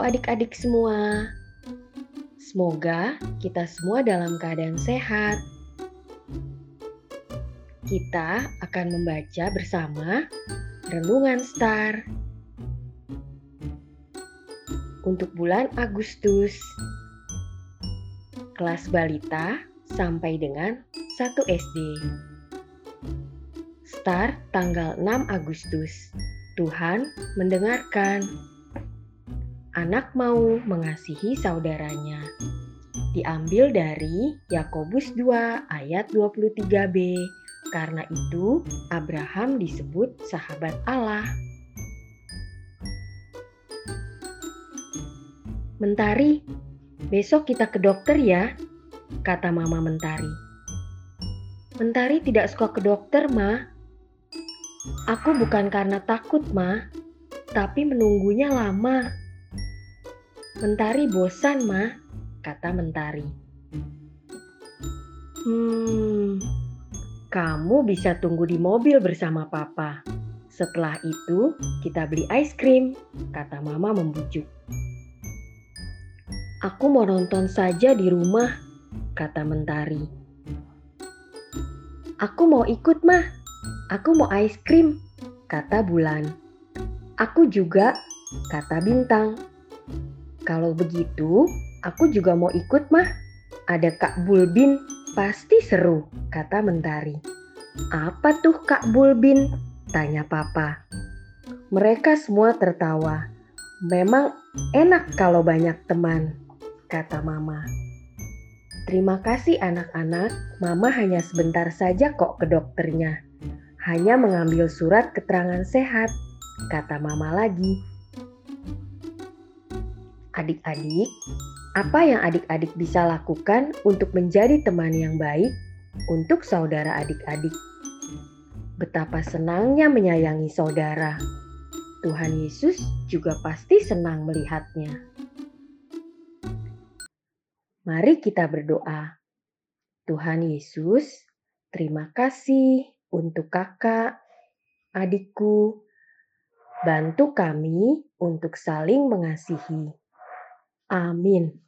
adik-adik semua. Semoga kita semua dalam keadaan sehat. Kita akan membaca bersama Renungan Star untuk bulan Agustus. Kelas balita sampai dengan 1 SD. Start tanggal 6 Agustus. Tuhan mendengarkan. Anak mau mengasihi saudaranya. Diambil dari Yakobus 2 ayat 23b. Karena itu Abraham disebut sahabat Allah. Mentari, besok kita ke dokter ya, kata Mama Mentari. Mentari tidak suka ke dokter, Ma. Aku bukan karena takut, Ma, tapi menunggunya lama. Mentari bosan, Ma, kata Mentari. Hmm, kamu bisa tunggu di mobil bersama Papa. Setelah itu, kita beli es krim, kata Mama membujuk. Aku mau nonton saja di rumah, kata Mentari. Aku mau ikut, Mah. Aku mau es krim, kata Bulan. Aku juga, kata Bintang. Kalau begitu, aku juga mau ikut, Mah. Ada Kak Bulbin, pasti seru, kata Mentari. Apa tuh Kak Bulbin? Tanya Papa. Mereka semua tertawa. Memang enak kalau banyak teman, kata Mama. Terima kasih anak-anak, Mama hanya sebentar saja kok ke dokternya. Hanya mengambil surat keterangan sehat, kata Mama lagi. Adik-adik, apa yang adik-adik bisa lakukan untuk menjadi teman yang baik untuk saudara adik-adik? Betapa senangnya menyayangi saudara. Tuhan Yesus juga pasti senang melihatnya. Mari kita berdoa. Tuhan Yesus, terima kasih untuk kakak, adikku. Bantu kami untuk saling mengasihi. Amin.